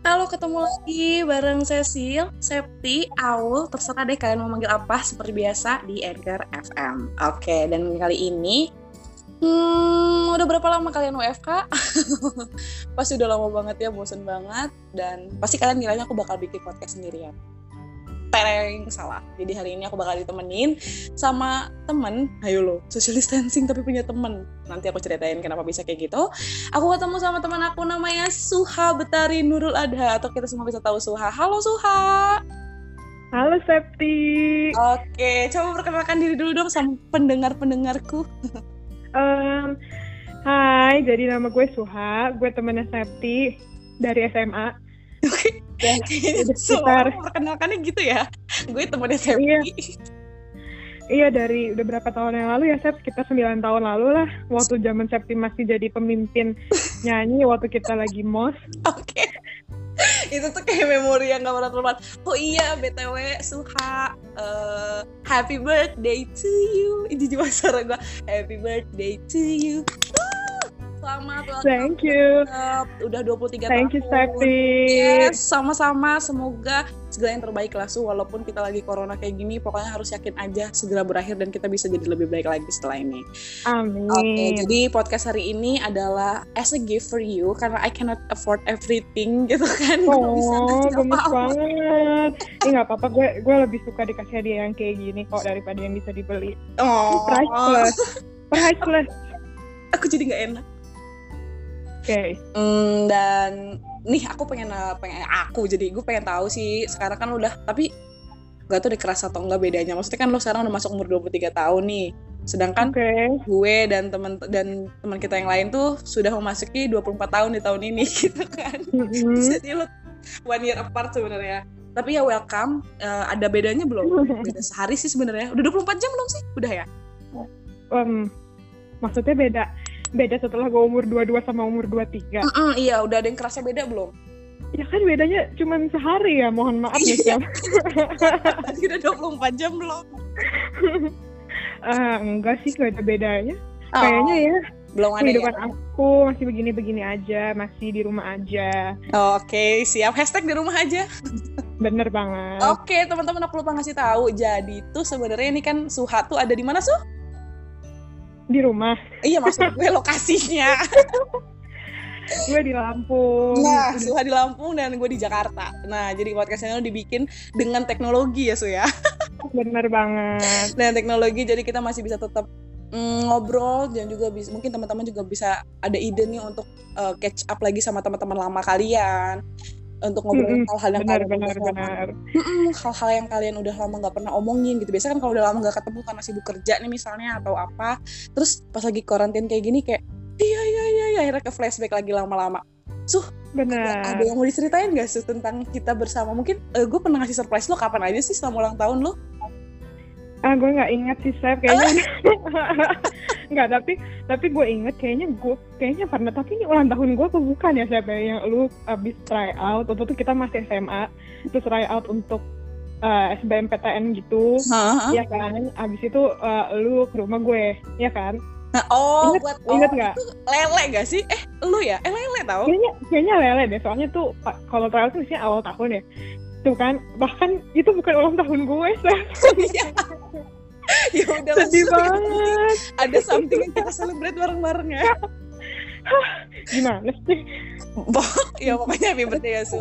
Halo, ketemu lagi bareng Cecil, Septi, Aul, terserah deh kalian mau manggil apa seperti biasa di Anchor FM. Oke, dan kali ini Hmm, udah berapa lama kalian WFK? pasti udah lama banget ya, bosen banget. Dan pasti kalian ngiranya aku bakal bikin podcast sendirian. Tereng, salah. Jadi hari ini aku bakal ditemenin sama temen. Ayo lo, social distancing tapi punya temen. Nanti aku ceritain kenapa bisa kayak gitu. Aku ketemu sama teman aku namanya Suha Betari Nurul Adha. Atau kita semua bisa tahu Suha. Halo Suha! Halo Septi. Oke, coba perkenalkan diri dulu dong sama pendengar-pendengarku. Um, hai, jadi nama gue Suha, gue temennya Septi dari SMA. Oke, ya, sekitar- perkenalkannya gitu ya. Gue temennya Septi. Iya. Iya dari udah berapa tahun yang lalu ya Sep, sekitar 9 tahun lalu lah, waktu zaman Septi masih jadi pemimpin nyanyi waktu kita lagi mos. Oke. itu tuh kayak memori yang gak pernah terlupakan. Oh iya, BTW Suha eh, happy birthday to you. Ini juga suara gue. Happy birthday to you. Selamat ulang Thank you. Udah 23 Thank you tahun. Septi. Yes, sama-sama. Semoga segala yang terbaik lah Su. Walaupun kita lagi corona kayak gini, pokoknya harus yakin aja segera berakhir dan kita bisa jadi lebih baik lagi setelah ini. Amin. Oke, jadi podcast hari ini adalah as a gift for you karena I cannot afford everything gitu kan. Bisa Oh, gemes banget. Ini nggak apa-apa, gue gue lebih suka dikasih hadiah yang kayak gini kok daripada yang bisa dibeli. Oh, Priceless. Priceless. aku jadi nggak enak. Oke. Hmm, dan nih aku pengen pengen aku jadi gue pengen tahu sih sekarang kan udah tapi gak tuh deh kerasa atau enggak bedanya. Maksudnya kan lo sekarang udah masuk umur 23 tahun nih. Sedangkan Oke. gue dan teman dan teman kita yang lain tuh sudah memasuki 24 tahun di tahun ini gitu kan. Mm-mm. Jadi lo one year apart sebenarnya. Tapi ya welcome. Eh, ada bedanya belum? Beda sehari sih sebenarnya. Udah 24 jam belum sih? Udah ya? Em, maksudnya beda beda setelah gue umur 22 sama umur 23 Mm-mm, iya, udah ada yang kerasa beda belum? ya kan bedanya cuma sehari ya mohon maaf nih Iya. Sam Tadi udah 24 jam belum? Ah, enggak sih gak ada bedanya Oh, kayaknya ya belum ada ya? kehidupan aku masih begini-begini aja masih di rumah aja Oh, Oke, siap. Hashtag di rumah aja. bener banget Oke, teman-teman aku lupa ngasih tahu. Jadi tuh sebenarnya ini kan Suha tuh ada di mana, Su? Di rumah Iya, maksud gue lokasinya. gue di Lampung Nah, Suha di Lampung dan gue di Jakarta. Nah, jadi podcastnya dibikin dengan teknologi ya, Su ya. bener banget dengan teknologi jadi kita masih bisa tetap mm, ngobrol dan juga bisa mungkin teman-teman juga bisa ada ide nih untuk uh, catch up lagi sama teman-teman lama kalian untuk ngobrolin Mm-mm, hal-hal yang benar kalian benar benar. Hal-hal yang kalian udah lama nggak pernah omongin gitu. Biasanya kan kalau udah lama nggak ketemu karena sibuk kerja nih misalnya atau apa terus pas lagi karantin kayak gini kayak iya iya iya iya akhirnya ke flashback lagi lama-lama. Benar ada yang mau diceritain gak sih tentang kita bersama? Mungkin eh, gue pernah ngasih surprise lo kapan aja sih selama ulang tahun lo? Ah gue nggak inget sih Sep kayaknya. Nggak tapi tapi gue inget kayaknya gue kayaknya pernah tapi ini ulang tahun gue tuh bukan ya siapa yang lu abis try out waktu itu kita masih SMA terus try out untuk uh, SBMPTN gitu Hah? ya kan abis itu uh, lu ke rumah gue ya kan Nah, oh, Ingat- buat oh, nggak? itu lele gak sih? Eh, lu ya? Eh, lele tau? kayaknya kayaknya lele deh soalnya tuh kalau try out tuh biasanya awal tahun ya tuh kan bahkan itu bukan ulang tahun gue Sep. Ya udah sedih banget Ada something yang kita celebrate bareng-bareng ya. gimana sih ya pokoknya happy birthday ya, Su.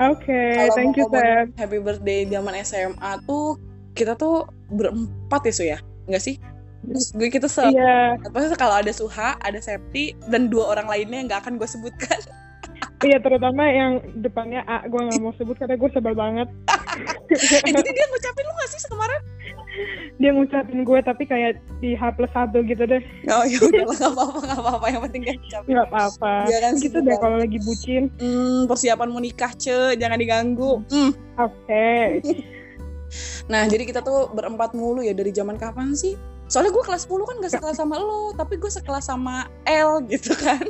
oke Kalau thank you Sep Happy birthday zaman SMA tuh kita tuh berempat ya, Su ya? Enggak sih? Terus gue kita se iya Maksudnya kalau ada Suha, ada Septi, dan dua orang lainnya yang gak akan gue sebutkan. Iya terutama yang depannya A gue nggak mau sebut karena gue sebel banget eh, jadi dia ngucapin lu gak sih kemarin? dia ngucapin gue tapi kayak di H plus satu gitu deh Oh ya udah gak apa-apa, gak apa-apa. Yang penting dia ngucapin. nggak apa-apa Iya kan, gitu deh kalau lagi bucin Hmm, persiapan mau nikah, ce, jangan diganggu. Hmm. oke Nah, jadi kita tuh berempat mulu ya dari zaman kapan sih? Soalnya gue kelas 10 kan gak sekelas sama lo, tapi gue sekelas sama L gitu kan.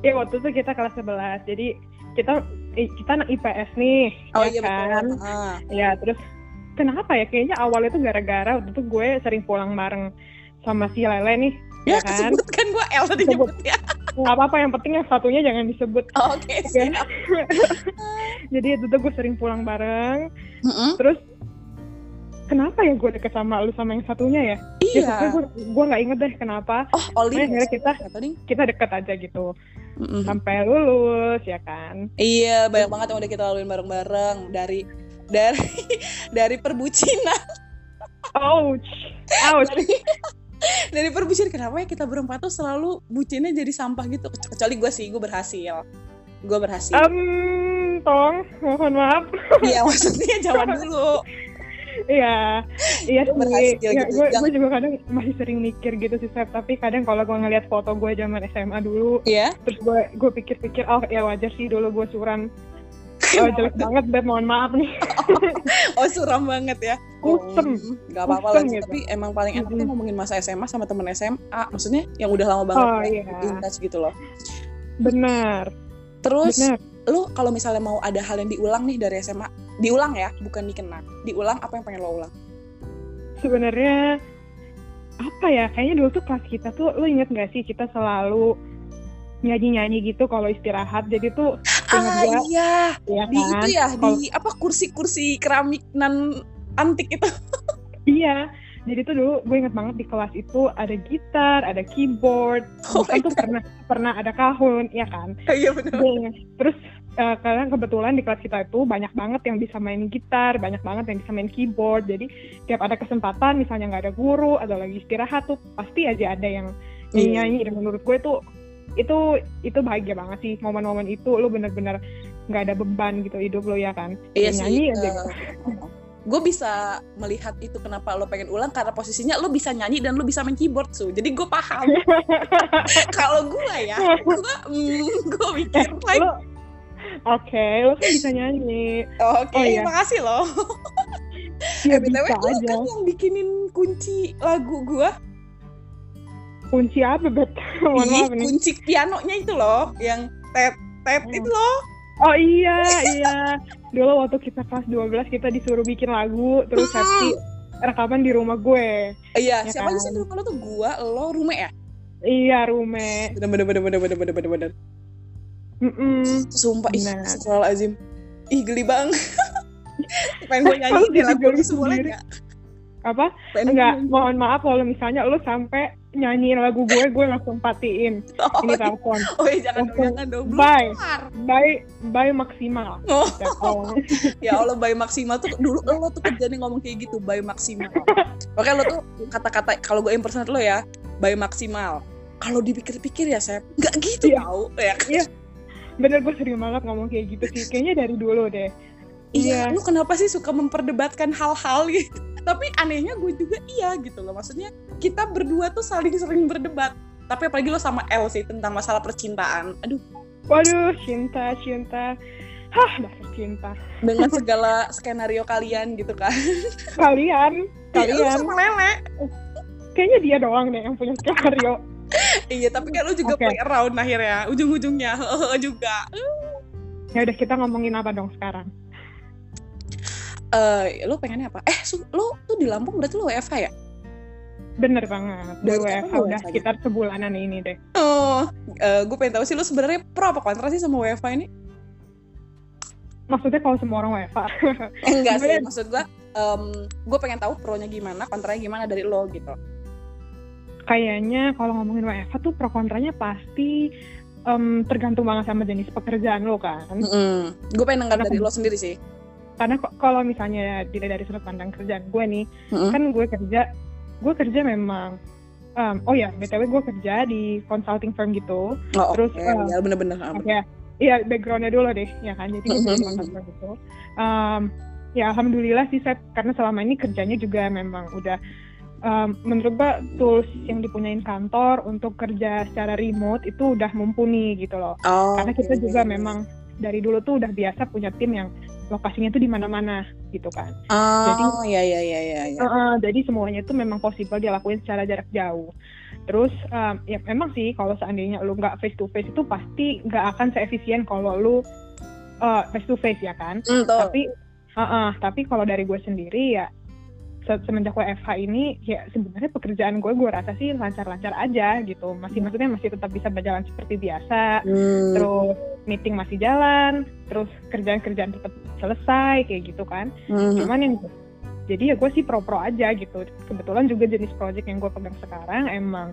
Ya waktu itu kita kelas 11 jadi kita kita anak IPS nih Oh ya iya kan betul. Ah. ya terus kenapa ya kayaknya awalnya tuh gara-gara waktu itu gue sering pulang bareng sama si Lele nih Ya, Ya kan? kan gue L tadi nyebut ya. nggak apa-apa yang penting yang satunya jangan disebut Oh, Oke, siap. jadi itu tuh gue sering pulang bareng Mm-mm. terus kenapa ya gue deket sama lu sama yang satunya ya? Ya Iya. pokoknya gue gue nggak inget deh kenapa. Oh, Oli. Akhirnya kita kita deket aja gitu. Mm-mm. sampai lulus ya kan? Iya, banyak banget yang udah kita laluin bareng-bareng. Dari dari dari perbucinan. Ouch. Ouch. Dari dari perbucinan. Kenapa ya kita berempat tuh selalu bucinnya jadi sampah gitu? Kecuali gue sih gue berhasil. Gue berhasil. Um tong mohon maaf. Iya maksudnya zaman dulu Iya, iya sih. berhasil Ya, gitu. gue, gue juga kadang masih sering mikir gitu sih, Sep. Tapi kadang kalau gue ngeliat foto gue zaman SMA dulu, Iya terus gue gue pikir-pikir, oh ya wajar sih dulu gue suram. Oh, jelek banget, Beb. Mohon maaf nih. oh suram banget ya Kusem. Oh, nggak apa-apa Kusem lah gitu. tapi emang paling enak tuh Mm-mm. ngomongin masa SMA sama temen SMA maksudnya yang udah lama banget Oh, kayak iya. in touch gitu loh Benar, terus benar. Lu kalau misalnya mau ada hal yang diulang nih dari SMA diulang ya bukan dikenang diulang apa yang pengen lo ulang Sebenarnya apa ya? Kayaknya dulu tuh kelas kita tuh, lu inget gak sih kita selalu nyanyi-nyanyi gitu kalau istirahat. Jadi tuh ah gua, iya ya di kan? itu ya Kalau- di apa kursi-kursi keramik nan antik itu Iya. Jadi tuh dulu gue inget banget di kelas itu ada gitar, ada keyboard, Oh my tuh pernah pernah ada kahun, ya kan? iya benar Gue inget. Terus eh, karena kebetulan di kelas kita itu banyak banget yang bisa main gitar, banyak banget yang bisa main keyboard. Jadi tiap ada kesempatan, misalnya nggak ada guru atau lagi istirahat tuh pasti aja ada yang Iya. nyanyi. Dan menurut gue tuh itu itu bahagia banget sih momen-momen itu lu bener-bener nggak ada beban gitu hidup lo ya kan iya Ya, sih nyanyi aja gitu. gue bisa melihat itu kenapa lo pengen ulang karena posisinya lo bisa nyanyi dan lo bisa main keyboard su. Jadi gue paham. Kalau gue ya gue mm, gue mikir like lo oke lo kan bisa nyanyi. Oke oh, iya. makasih lo. Ya eh, btw lo aja. kan yang bikinin kunci lagu gue kunci apa bet Ih, kunci pianonya itu loh yang tet tet Hmm. itu loh Oh iya, iya. Dulu waktu kita kelas 12 kita disuruh bikin lagu, terus happy rekaman di rumah gue. Iya, ya siapa kan? aja sih dulu tuh gua, lo, Rume ya? Iya, Rume. Bener bener bener bener bener bener bener bener. Mm -mm. Sumpah, ih, soal azim. Ih, geli bang. Pengen gue nyanyi di lagu itu boleh? Apa? Pengen Enggak, mohon maaf kalau misalnya lo sampai nyanyiin lagu gue gue langsung patiin oh, ini telepon oh iya jangan Langsung jangan dong bye. bye bye maksimal Oh, ya Allah bayi maksimal tuh dulu lo tuh kerjanya ngomong kayak gitu bayi maksimal oke lo tuh kata-kata kalau gue impersonate lo ya bayi maksimal kalau dipikir-pikir ya Sep nggak gitu Iya. tau ya kan? Iya. bener gue sering banget ngomong kayak gitu sih kayaknya dari dulu deh Iya, Iya. lu kenapa sih suka memperdebatkan hal-hal gitu? Tapi anehnya gue juga iya gitu loh. Maksudnya kita berdua tuh saling sering berdebat. Tapi apalagi lo sama El sih tentang masalah percintaan. Aduh, waduh cinta cinta hah dasar cinta dengan segala skenario kalian gitu kan. kalian Iya, kalian sama Lele. kayaknya dia doang deh yang punya skenario Iya, tapi kan lu juga Oke. play around akhirnya. Ujung-ujungnya juga. ya udah kita ngomongin apa dong sekarang Eh, lu pengennya apa? Eh, su- lu tuh di Lampung berarti lu WFH ya? bener banget gue WFH udah WFH? sekitar sebulanan ini deh Oh, eh, gue pengen tahu sih lu sebenarnya pro apa kontra sih sama WFH ini? maksudnya kalau semua orang WFH Enggak sih, maksud gue, gue pengen tahu pro-nya gimana, kontranya gimana dari lo gitu. kayaknya kalau ngomongin WFH tuh pro kontranya pasti em, tergantung banget sama jenis pekerjaan lo kan Gue pengen dengar dari kan- lo sendiri sih. Karena kok- kalau misalnya dilihat dari sudut pandang kerjaan gue nih Mm-mm. kan gue kerja gue kerja memang em, oh ya btw gue kerja di consulting firm gitu Oh, Terus, oke, eh, ya bener-bener. ah, oke iya backgroundnya dulu deh ya kan jadi gue di consulting firm gitu Em, ya alhamdulillah sih saya karena selama ini kerjanya juga memang udah em, menurut gue tools yang dipunyain kantor untuk kerja secara remote itu udah mumpuni gitu loh Oh, karena kita oke. juga memang dari dulu tuh udah biasa punya tim yang lokasinya tuh di mana-mana gitu kan Oh, ya ya ya ya ya. Heeh, jadi semuanya itu memang possible dilakuin secara jarak jauh. Terus um, ya memang sih kalau seandainya lu nggak face to face itu pasti nggak akan seefisien kalau lu uh, face to face ya kan. Tuh. Tapi heeh, tapi kalau dari gue sendiri ya semenjak WFH ini ya sebenarnya pekerjaan gue gue rasa sih lancar-lancar aja gitu. Masih maksudnya masih tetap bisa berjalan seperti biasa. Hmm. terus meeting masih jalan terus kerjaan-kerjaan tetap selesai kayak gitu kan. Hmm. cuman yang jadi ya gue sih pro-pro aja gitu. Kebetulan juga jenis project yang gue pegang sekarang emang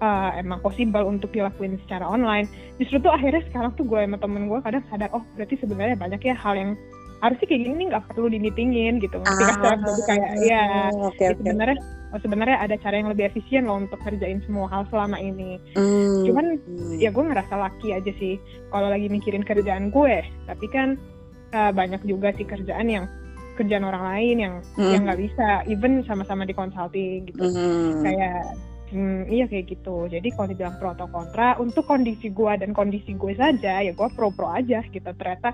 uh, emang possible untuk dilakuin secara online. Justru tuh akhirnya sekarang tuh gue sama temen gue kadang sadar oh berarti sebenarnya banyak ya hal yang harusnya kayak gini nggak perlu di meetingin gitu ngerti kan jadi kayak ya Ah, oke ya oke. sebenarnya oh, sebenarnya ada cara yang lebih efisien loh untuk kerjain semua hal selama ini Hmm. cuman Hmm. ya gue ngerasa laki aja sih kalau lagi mikirin kerjaan gue tapi kan uh, banyak juga sih kerjaan yang kerjaan orang lain yang Hmm. yang nggak bisa even sama-sama di consulting gitu Hmm. kayak hmm, iya kayak gitu jadi kalau dibilang pro atau kontra untuk kondisi gue dan kondisi gue saja ya gue pro pro aja gitu ternyata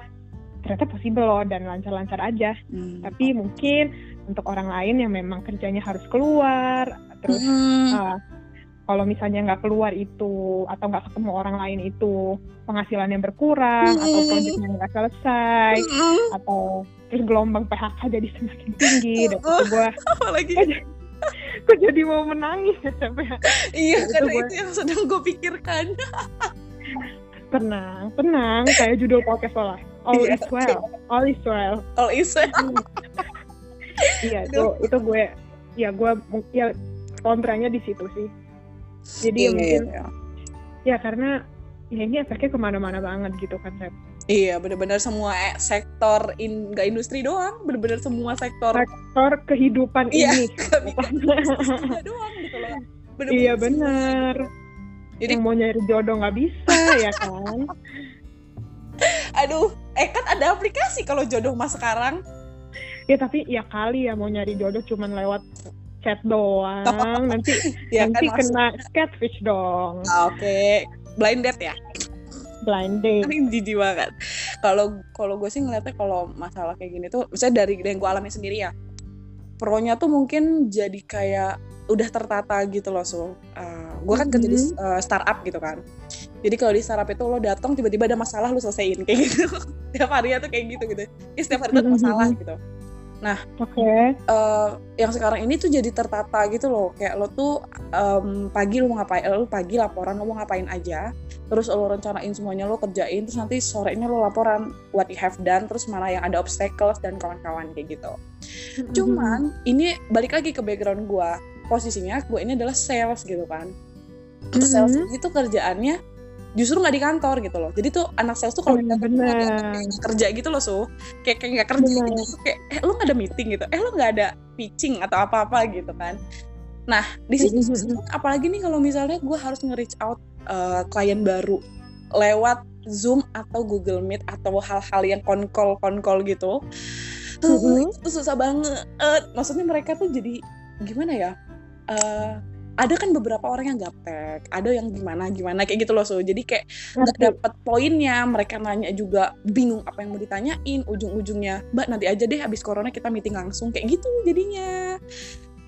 ternyata possible loh dan lancar-lancar aja Hmm. tapi mungkin untuk orang lain yang memang kerjanya harus keluar terus Hmm. uh, kalau misalnya nggak keluar itu atau nggak ketemu orang lain itu penghasilannya berkurang atau Hmm. proyeknya nggak selesai Hmm. atau terus gelombang PHK jadi semakin tinggi dan itu gue apalagi gue jadi mau menangis ya sampai iya itu karena gue- itu yang sedang gue pikirkan tenang tenang kayak judul podcast lah all Iya, is well all is well all is iya itu itu gue ya gue ya kontranya di situ sih. Jadi ya mungkin iya. ya karena ya ini efeknya ke mana-mana banget gitu kan Sep. Iya, bener-bener semua eh, sektor in nggak industri doang, bener-bener semua sektor. Sektor kehidupan Iya, ini. Iya doang gitu loh. Iya semua. bener. Jadi- yang mau nyari jodoh nggak bisa ya kan? Aduh, eh kan ada aplikasi kalau jodoh mas sekarang. ya tapi ya kali ya mau nyari jodoh cuman lewat chat doang nanti Ya nanti kan kena catfish dong Ah, Oke, blind date ya. blind date jijik banget. Kalau kalau gue sih ngeliatnya kalau masalah kayak gini tuh, misalnya dari yang gue alami sendiri ya, pro-nya tuh mungkin jadi kayak udah tertata gitu loh so. gue kan kerja di Mhm. uh, startup gitu kan. Jadi kalau di startup itu lo datang tiba-tiba ada masalah lo selesaiin kayak gitu. setiap harinya tuh kayak gitu gitu. Ya, setiap hari tuh ada masalah gitu. oke eh, yang sekarang ini tuh jadi tertata gitu loh kayak lo tuh em, pagi lo mau ngapain lo pagi laporan lo mau ngapain aja terus lo rencanain semuanya lo kerjain terus nanti sorenya lo laporan what you have done terus mana yang ada obstacles dan kawan-kawan kayak gitu cuman ini balik lagi ke background gue posisinya gue ini adalah sales gitu kan. Terus sales Mhm. ini tuh kerjaannya justru nggak di kantor gitu loh. Jadi tuh anak sales tuh kalau di kantor kayak nggak kerja gitu loh so kayak kayak nggak kerja Bener. gitu kayak eh lo nggak ada meeting gitu? Eh lo nggak ada pitching atau apa apa gitu kan? Nah di situ Mhm. apalagi nih kalau misalnya gue harus nge-reach out eh, klien baru lewat Zoom atau Google Meet atau hal-hal yang konkol konkol gitu. Tuh Mhm. itu susah banget. Maksudnya mereka tuh jadi gimana ya eh, ada kan beberapa orang yang gaptek ada yang gimana gimana kayak gitu loh so. Jadi kayak nggak dapet poinnya mereka nanya juga bingung apa yang mau ditanyain ujung-ujungnya mbak nanti aja deh habis corona kita meeting langsung kayak gitu jadinya.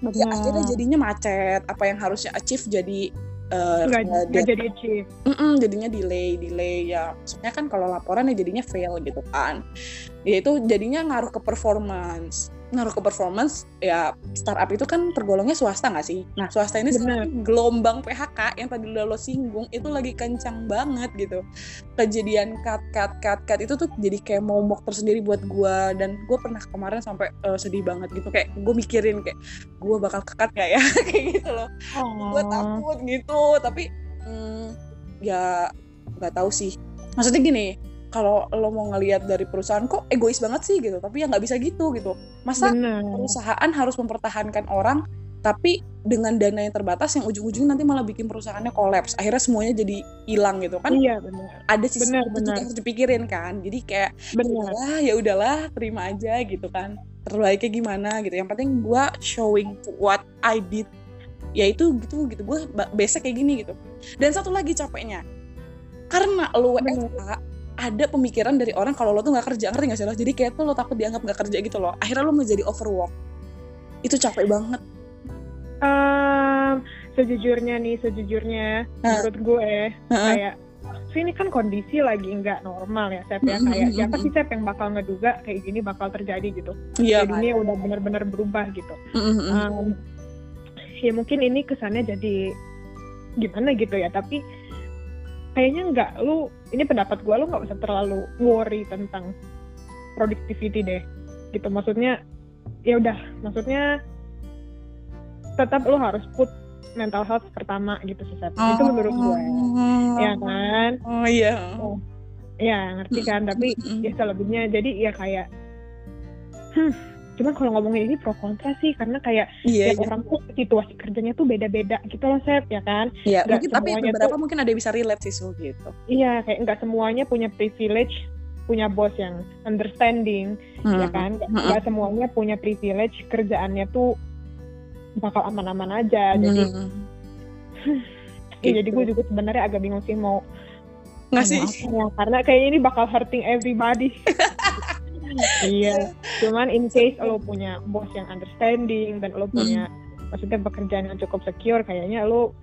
Ya Benar. akhirnya jadinya macet apa yang harusnya achieve jadi eh, nggak dia- jadi achieve. Mm-mm, jadinya delay delay ya. Maksudnya kan kalau laporan ya jadinya fail gitu kan. Ya itu jadinya ngaruh ke performance ngaruh ke performance ya startup itu kan tergolongnya swasta nggak sih? Nah swasta ini sekarang gelombang PHK yang tadi udah lo singgung itu lagi kencang banget gitu. Kejadian cut cut cut cut itu tuh jadi kayak momok tersendiri buat gua. Dan gue pernah kemarin sampai eh, sedih banget gitu. Kayak gue mikirin kayak gue bakal kekat nggak ya? Kayak gitu loh. Gue oh. takut gitu. Tapi mm, ya nggak tahu sih. Maksudnya gini kalau lo mau ngelihat dari perusahaan kok egois banget sih gitu. Tapi ya nggak bisa gitu gitu. Masa benar perusahaan harus mempertahankan orang tapi dengan dana yang terbatas yang ujung-ujungnya nanti malah bikin perusahaannya kolaps. Akhirnya semuanya jadi hilang gitu kan? Iya benar ada sih itu benar. juga harus dipikirin kan? Jadi kayak benar udahlah ya udahlah terima aja gitu kan. Terbaiknya gimana gitu. Yang penting gue showing what I did. Ya itu gitu gitu. Gue besok kayak gini gitu. Dan satu lagi capeknya karena lo Bener. WFH ada pemikiran dari orang kalau lo tuh nggak kerja ngerti nggak sih lo jadi kayak tuh lo takut dianggap nggak kerja gitu loh akhirnya lo menjadi overwork itu capek banget Em, sejujurnya nih sejujurnya Hah. menurut gue Heeh. kayak ini kan kondisi lagi nggak normal ya Sep ya kayak Mm-mm. siapa sih Sep yang bakal ngeduga kayak gini bakal terjadi gitu Iya, kayak dunia udah benar-benar berubah gitu. Um, ya mungkin ini kesannya jadi gimana gitu ya tapi kayaknya nggak lu ini pendapat gua lu nggak usah terlalu worry tentang productivity deh. Gitu maksudnya ya udah maksudnya tetap lu harus put mental health pertama gitu sih Sep. itu menurut gue ya kan? Oh iya. ya ngerti kan? Tapi ya selebihnya jadi ya kayak hmm, cuman kalau ngomongin ini pro kontra sih karena kayak Iya, tiap orang tuh situasi kerjanya tuh beda-beda gitu loh Sep ya kan iya. nggak Mungkin tapi beberapa mungkin ada yang bisa relate sih Su gitu. iya kayak nggak semuanya punya privilege punya bos yang understanding ya kan nggak Mm-mm. nggak semuanya punya privilege kerjaannya tuh bakal aman-aman aja jadi Mm. ya, jadi Gitu. gue juga sebenarnya agak bingung sih mau nggak mau sih? apa ya, karena kayaknya ini bakal hurting everybody iya cuman in case lo punya bos yang understanding dan lo punya maksudnya pekerjaan yang cukup secure kayaknya lo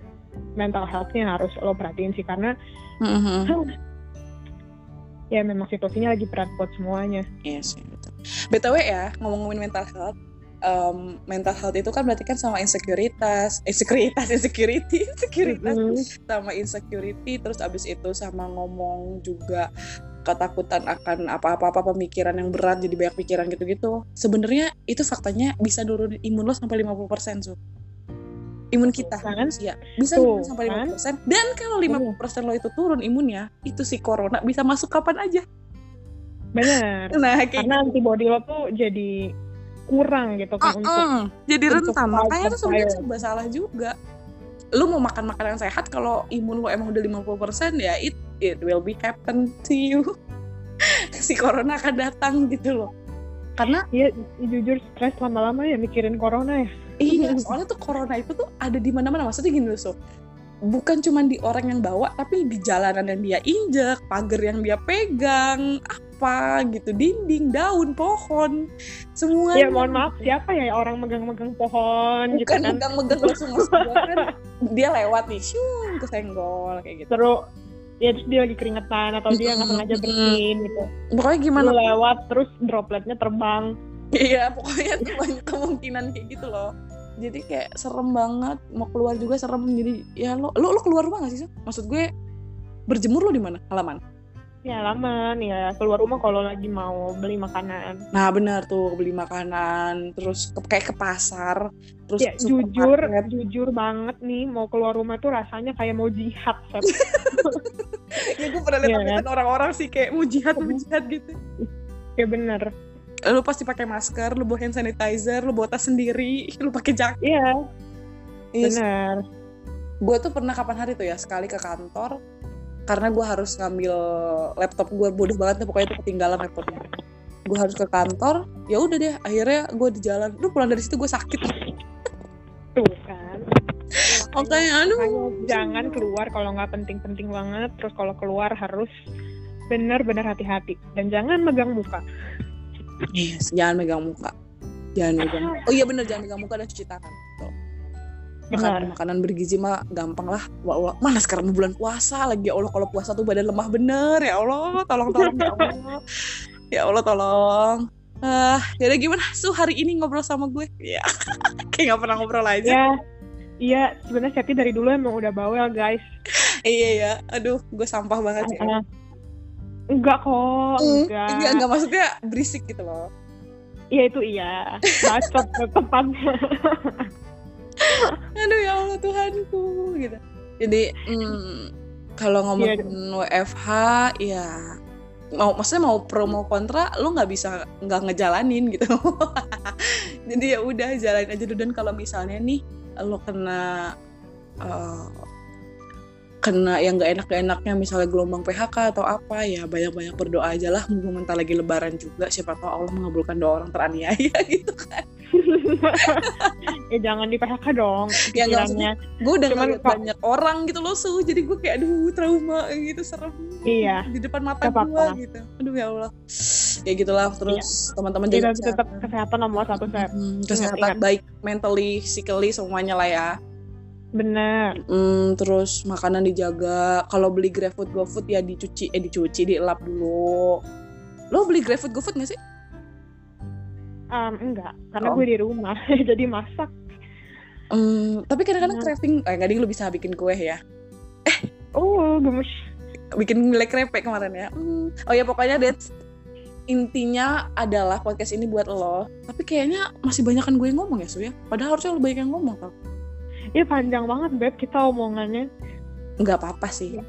mental health-nya harus lo perhatiin sih karena Mm-mm. ya memang situasinya lagi berat buat semuanya Iya sih betul. BTW ya ngomong-ngomongin mental health, em, mental health itu kan berarti kan sama insekuritas, insekuritas, insecurity, insecuritas, Mm. sama insecurity, terus abis itu sama ngomong juga ketakutan akan apa-apa pemikiran yang berat jadi banyak pikiran gitu-gitu. Sebenarnya itu faktanya bisa nurunin imun lo sampai 50% so. Imun kita Kan? manusia bisa Tuh, nurunin sampai kan? 50%. Dan kalau 50% lo itu turun imunnya, itu si corona bisa masuk kapan aja. benar Nah, kayak karena antibody lo tuh jadi kurang gitu kan untuk Mm-mm. jadi untuk rentan fight makanya itu sebenarnya serba salah juga lu mau makan makanan sehat kalau imun lu emang udah 50% ya it it will be happen to you. Si corona akan datang gitu loh. Karena ya jujur stres lama-lama ya mikirin corona ya. Iya soalnya tuh corona itu tuh ada di mana-mana. Maksudnya gini loh so bukan cuma di orang yang bawa tapi di jalanan yang dia injek pagar yang dia pegang apa gitu dinding daun pohon semuanya. Ya mohon maaf siapa ya orang megang-megang pohon gitu bukan kan? megang-megang langsung kan dia lewat nih syung kesenggol kayak gitu. Terus ya terus dia lagi keringetan atau dia nggak sengaja bersin gitu. Pokoknya gimana? Lu lewat terus dropletnya terbang. Iya pokoknya tuh banyak kemungkinan kayak gitu loh. Jadi kayak serem banget mau keluar juga serem. Jadi ya lo lo, lo keluar rumah gak sih maksud gue berjemur lo di mana? Halaman ya lama. Nih ya keluar rumah kalau lagi mau beli makanan. Nah benar tuh beli makanan terus ke, kayak ke pasar terus ya jujur supermarket. jujur banget nih mau keluar rumah tuh rasanya kayak mau jihad ya gue pernah lihat Iya, updatean orang-orang sih kayak mau jihad mau jihad gitu. Ya bener lu pasti pakai masker, lu bawa hand sanitizer, lu bawa tas sendiri, lu pakai jaket. iya. Iya, bener gue tuh pernah kapan hari tuh ya sekali ke kantor karena gue harus ngambil laptop gue bodoh banget deh pokoknya itu ketinggalan laptopnya. Gue harus ke kantor, ya udah deh akhirnya gue di jalan, lu pulang dari situ gue sakit. tuh kan Makanya aduh. Makanya jangan keluar kalau nggak penting-penting banget terus kalau keluar harus benar-benar hati-hati dan jangan megang muka Yes, jangan megang muka. Jangan megang. Oh iya bener jangan megang muka dan cuci tangan. Tuh. Makanan, Benar. makanan bergizi mah gampang lah. Wah, wah. Mana sekarang mau bulan puasa lagi ya Allah kalau puasa tuh badan lemah bener ya Allah tolong tolong ya Allah ya Allah tolong. Ah, jadi gimana su hari ini ngobrol sama gue? Ya, kayak nggak pernah ngobrol aja. ya iya sebenarnya Seti dari dulu emang udah bawel guys Iya ya, aduh gue sampah banget ya. Ah, enggak kok Hmm, enggak Enggak, enggak maksudnya berisik gitu loh. iya itu iya bacot tepatnya aduh ya Allah Tuhanku gitu. Jadi mm, kalau ngomongin WFH ya mau maksudnya mau pro mau kontra lu nggak bisa nggak ngejalanin gitu. Jadi ya udah jalanin aja dulu. Dan kalau misalnya nih lo kena eh, kena yang nggak enak enaknya misalnya gelombang PHK atau apa ya banyak banyak berdoa aja lah. Mumpung bentar lagi lebaran juga siapa tahu Allah mengabulkan doa orang teraniaya gitu kan ya jangan di PHK dong Ya, pikirannya gue udah Cuman banyak orang gitu loh su jadi gue kayak aduh trauma gitu serem iya di depan mata gue gitu aduh ya Allah ya gitulah terus teman-teman kita jaga tetap kesehatan. kesehatan nomor satu Sep Hmm, kesehatan ingat. baik mentally physically semuanya lah ya Bener. Hmm, terus makanan dijaga. Kalau beli GrabFood, GoFood ya dicuci, eh dicuci, dielap dulu. Lo beli GrabFood, GoFood gak sih? Um, enggak, karena Oh. gue di rumah, jadi masak. Hmm, tapi kadang-kadang Hmm. craving, eh nggak ding lo bisa bikin kue ya. Oh, gemes. Bikin nilai krepe kemarin ya. Hmm. Oh ya pokoknya that's intinya adalah podcast ini buat lo. Tapi kayaknya masih banyak kan gue yang ngomong ya, Su ya. Padahal harusnya lo banyak yang ngomong tau. Iya panjang banget, Beb, kita omongannya. Nggak apa-apa sih.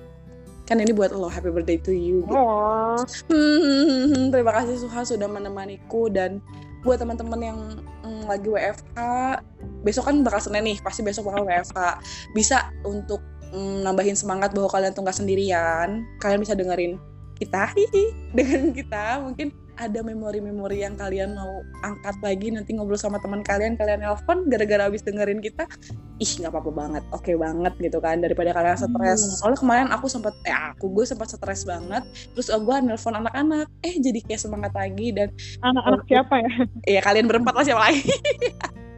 Kan ini buat lo, happy birthday to you. Oh, Hmm, terima kasih Suha sudah menemaniku dan buat teman-teman yang mm, lagi WFH, besok kan bakal Senin nih, pasti besok bakal WFH. Bisa untuk mm, nambahin semangat bahwa kalian tuh nggak sendirian. Kalian bisa dengerin kita, dengerin kita. Mungkin ada memori-memori yang kalian mau angkat lagi nanti ngobrol sama teman kalian, kalian nelpon gara-gara abis dengerin kita. Ih, nggak apa-apa banget, oke banget gitu kan daripada kalian stres. Hmm. Soalnya kemarin aku sempat, eh aku gue sempat stres banget terus gue nelpon anak-anak eh jadi kayak semangat lagi dan anak-anak siapa ya? ya kalian berempat lah siapa lagi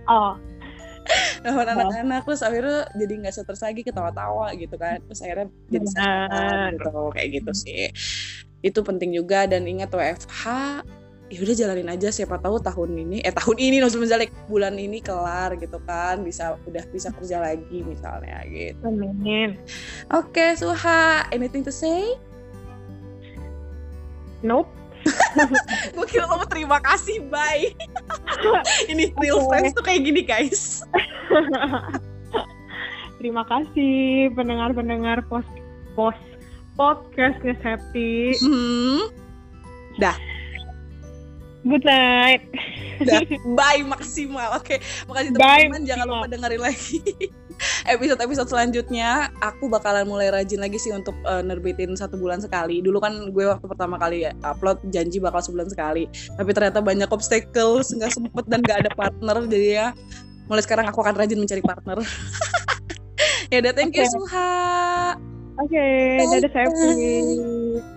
Oh, nelfon anak-anak terus akhirnya jadi nggak stres lagi ketawa-tawa gitu kan. Terus akhirnya jadi semangat gitu kayak gitu sih. Itu penting juga dan ingat WFH ya udah jalanin aja siapa tahu tahun ini eh tahun ini maksudnya misalnya bulan ini kelar gitu kan bisa udah bisa kerja lagi misalnya gitu. Amin. oke Suha anything to say? Nope. gue kira lo mau terima kasih bye ini real friends tuh kayak gini guys Terima kasih pendengar-pendengar pos pos podcastnya Septi. hmm. Good night. Udah, bye maksimal. Oke, makasih Bye, teman-teman. Jangan lupa dengerin lagi episode-episode selanjutnya. Aku bakalan mulai rajin lagi sih untuk eh, nerbitin satu bulan sekali. Dulu kan gue waktu pertama kali upload janji bakal sebulan sekali. Tapi ternyata banyak obstacles, nggak sempet dan nggak ada partner. Jadi ya, mulai sekarang aku akan rajin mencari partner. ya udah, thank you. Suha. Oke, dadah Septi. Bye.